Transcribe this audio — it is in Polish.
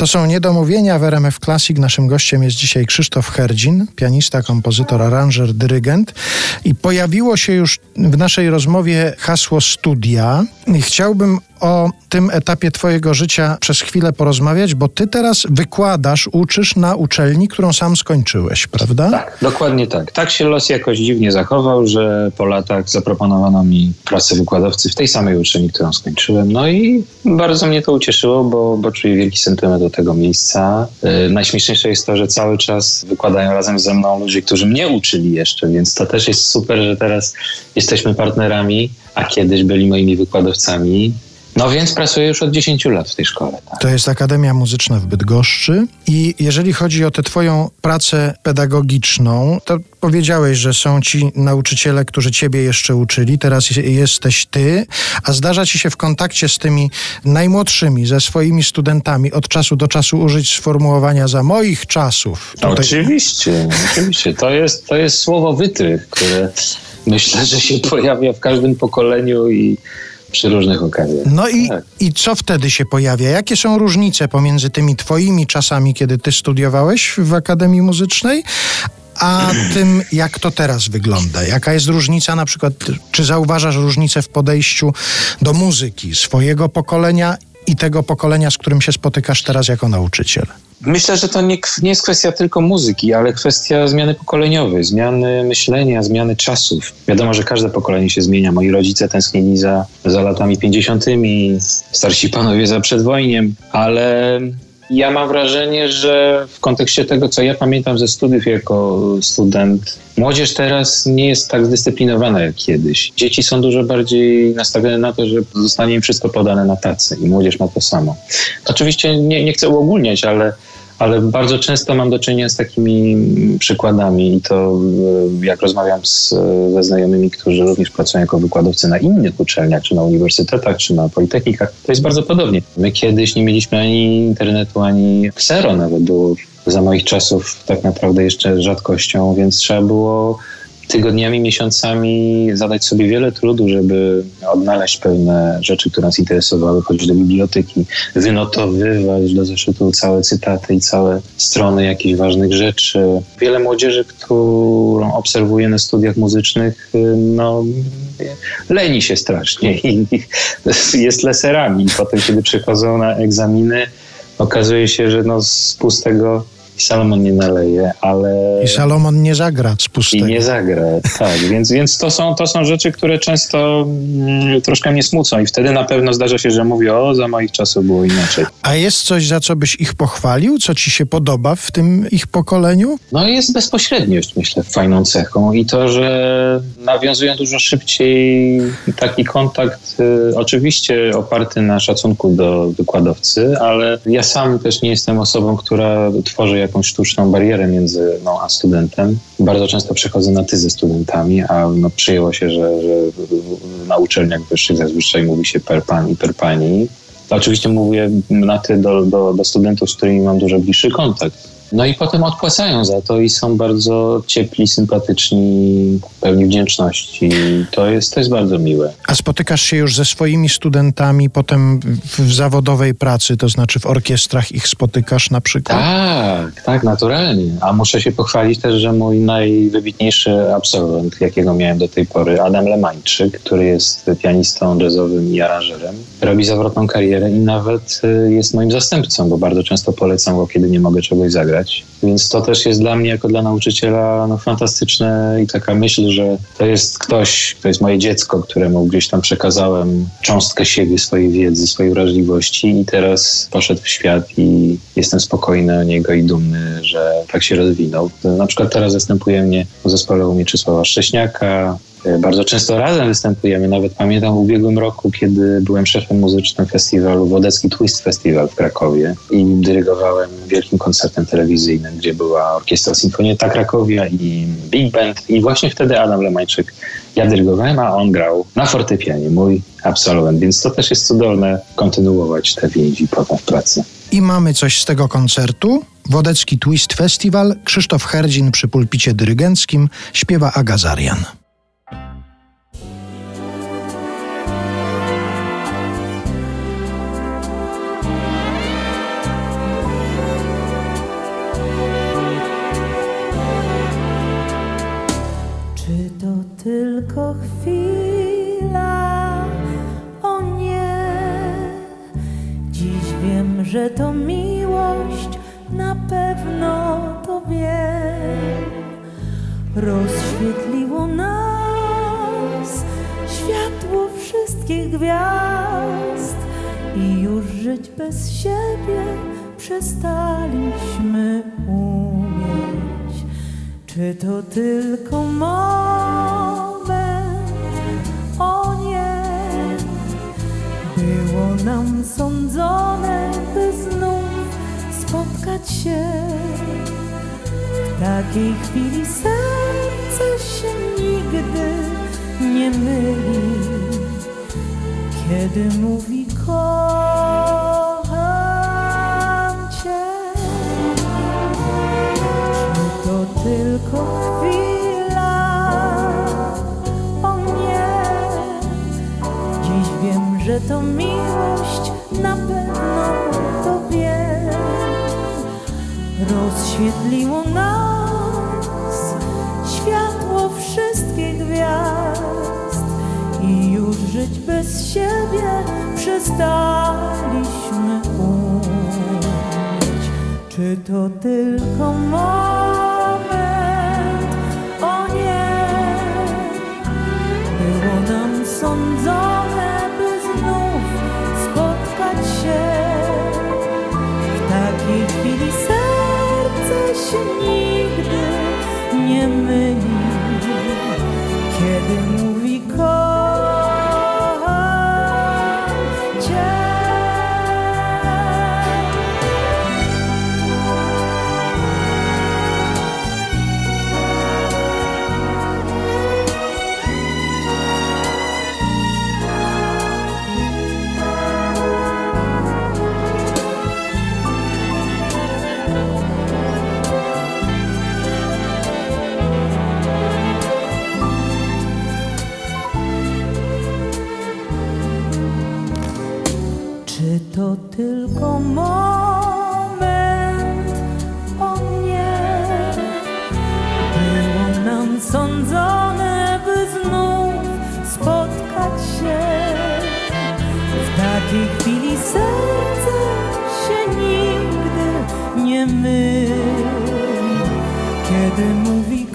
To są niedomówienia w RMF Classic. Naszym gościem jest dzisiaj Krzysztof Herdzin, pianista, kompozytor, aranżer, dyrygent. I pojawiło się już w naszej rozmowie hasło studia. I chciałbym o tym etapie Twojego życia przez chwilę porozmawiać, bo Ty teraz wykładasz, uczysz na uczelni, którą sam skończyłeś, prawda? Tak, dokładnie tak. Tak się los jakoś dziwnie zachował, że po latach zaproponowano mi pracę wykładowcy w tej samej uczelni, którą skończyłem. No i bardzo mnie to ucieszyło, bo, bo czuję wielki sentyment do tego miejsca. Yy, najśmieszniejsze jest to, że cały czas wykładają razem ze mną ludzie, którzy mnie uczyli jeszcze, więc to też jest super, że teraz jesteśmy partnerami, a kiedyś byli moimi wykładowcami. No więc pracuję już od 10 lat w tej szkole. Tak. To jest Akademia Muzyczna w Bydgoszczy i jeżeli chodzi o tę twoją pracę pedagogiczną, to powiedziałeś, że są ci nauczyciele, którzy ciebie jeszcze uczyli, teraz jesteś ty, a zdarza ci się w kontakcie z tymi najmłodszymi, ze swoimi studentami od czasu do czasu użyć sformułowania za moich czasów. Tutaj... Oczywiście, oczywiście. To jest, to jest słowo wytrych, które myślę, że się pojawia w każdym pokoleniu i przy różnych okazjach. No i, tak. i co wtedy się pojawia? Jakie są różnice pomiędzy tymi twoimi czasami, kiedy ty studiowałeś w Akademii Muzycznej, a tym, jak to teraz wygląda? Jaka jest różnica na przykład, czy zauważasz różnicę w podejściu do muzyki swojego pokolenia i tego pokolenia, z którym się spotykasz teraz jako nauczyciel? Myślę, że to nie, nie jest kwestia tylko muzyki, ale kwestia zmiany pokoleniowej, zmiany myślenia, zmiany czasów. Wiadomo, że każde pokolenie się zmienia. Moi rodzice tęsknili za, za latami 50., starsi panowie za przedwojniem, ale ja mam wrażenie, że w kontekście tego, co ja pamiętam ze studiów jako student, młodzież teraz nie jest tak zdyscyplinowana jak kiedyś. Dzieci są dużo bardziej nastawione na to, że zostanie im wszystko podane na tacy i młodzież ma to samo. Oczywiście nie, nie chcę uogólniać, ale ale bardzo często mam do czynienia z takimi przykładami i to e, jak rozmawiam z, ze znajomymi, którzy również pracują jako wykładowcy na innych uczelniach, czy na uniwersytetach, czy na politechnikach, to jest bardzo podobnie. My kiedyś nie mieliśmy ani internetu, ani ksero nawet było za moich czasów tak naprawdę jeszcze rzadkością, więc trzeba było tygodniami, miesiącami zadać sobie wiele trudu, żeby odnaleźć pewne rzeczy, które nas interesowały, chodzić do biblioteki, wynotowywać do zeszytu całe cytaty i całe strony jakichś ważnych rzeczy. Wiele młodzieży, którą obserwuję na studiach muzycznych, no, leni się strasznie i jest leserami. Potem, kiedy przychodzą na egzaminy, okazuje się, że no, z pustego i Salomon nie naleje, ale... I Salomon nie zagra z pustego. I nie zagra, tak. Więc, więc to, są, to są rzeczy, które często mm, troszkę mnie smucą i wtedy na pewno zdarza się, że mówię, o, za moich czasów było inaczej. A jest coś, za co byś ich pochwalił? Co ci się podoba w tym ich pokoleniu? No jest bezpośredniość, myślę, fajną cechą i to, że nawiązują dużo szybciej taki kontakt, y, oczywiście oparty na szacunku do wykładowcy, ale ja sam też nie jestem osobą, która tworzy jakąś sztuczną barierę między mną a studentem. Bardzo często przechodzę na ty ze studentami, a no, przyjęło się, że, że na uczelniach wyższych zazwyczaj mówi się per pan i per pani. Oczywiście mówię na ty do, do, do studentów, z którymi mam dużo bliższy kontakt. No i potem odpłacają za to i są bardzo ciepli, sympatyczni, pełni wdzięczności. To jest, to jest bardzo miłe. A spotykasz się już ze swoimi studentami potem w zawodowej pracy, to znaczy w orkiestrach ich spotykasz na przykład? Tak, tak, naturalnie. A muszę się pochwalić też, że mój najwybitniejszy absolwent, jakiego miałem do tej pory, Adam Lemańczyk, który jest pianistą jazzowym i aranżerem, robi zawrotną karierę i nawet y, jest moim zastępcą, bo bardzo często polecam go, kiedy nie mogę czegoś zagrać. Więc to też jest dla mnie, jako dla nauczyciela, no, fantastyczne i taka myśl, że to jest ktoś, to jest moje dziecko, któremu gdzieś tam przekazałem cząstkę siebie, swojej wiedzy, swojej wrażliwości i teraz poszedł w świat i jestem spokojny o niego i dumny, że tak się rozwinął. Na przykład teraz zastępuje mnie w zespole u Mieczysława Szcześniaka, E, bardzo często razem występujemy. Nawet pamiętam w ubiegłym roku, kiedy byłem szefem muzycznym festiwalu Wodecki Twist Festival w Krakowie i dyrygowałem wielkim koncertem telewizyjnym, gdzie była Orkiestra Sinfonietta Krakowia i Big Band. I właśnie wtedy Adam Lemańczyk, ja dyrygowałem, a on grał na fortepianie, mój absolwent. Więc to też jest cudowne kontynuować te więzi potem w pracy. I mamy coś z tego koncertu. Wodecki Twist Festival, Krzysztof Herdzin przy pulpicie dyrygenckim, śpiewa Agazarian. Pewno to wiem. Rozświetliło nas światło wszystkich gwiazd i już żyć bez siebie przestaliśmy umieć. Czy to tylko moment? O nie, było nam sądzone, się. W takiej chwili serce się nigdy nie myli, kiedy mówi kocham cię. Czy to tylko chwila? O nie, dziś wiem, że to miłość, na pewno to wiem. Rozświetliło nas światło wszystkich gwiazd i już żyć bez siebie przestaliśmy umieć. Czy to tylko moment? Nigdy nie myli, kiedy mówi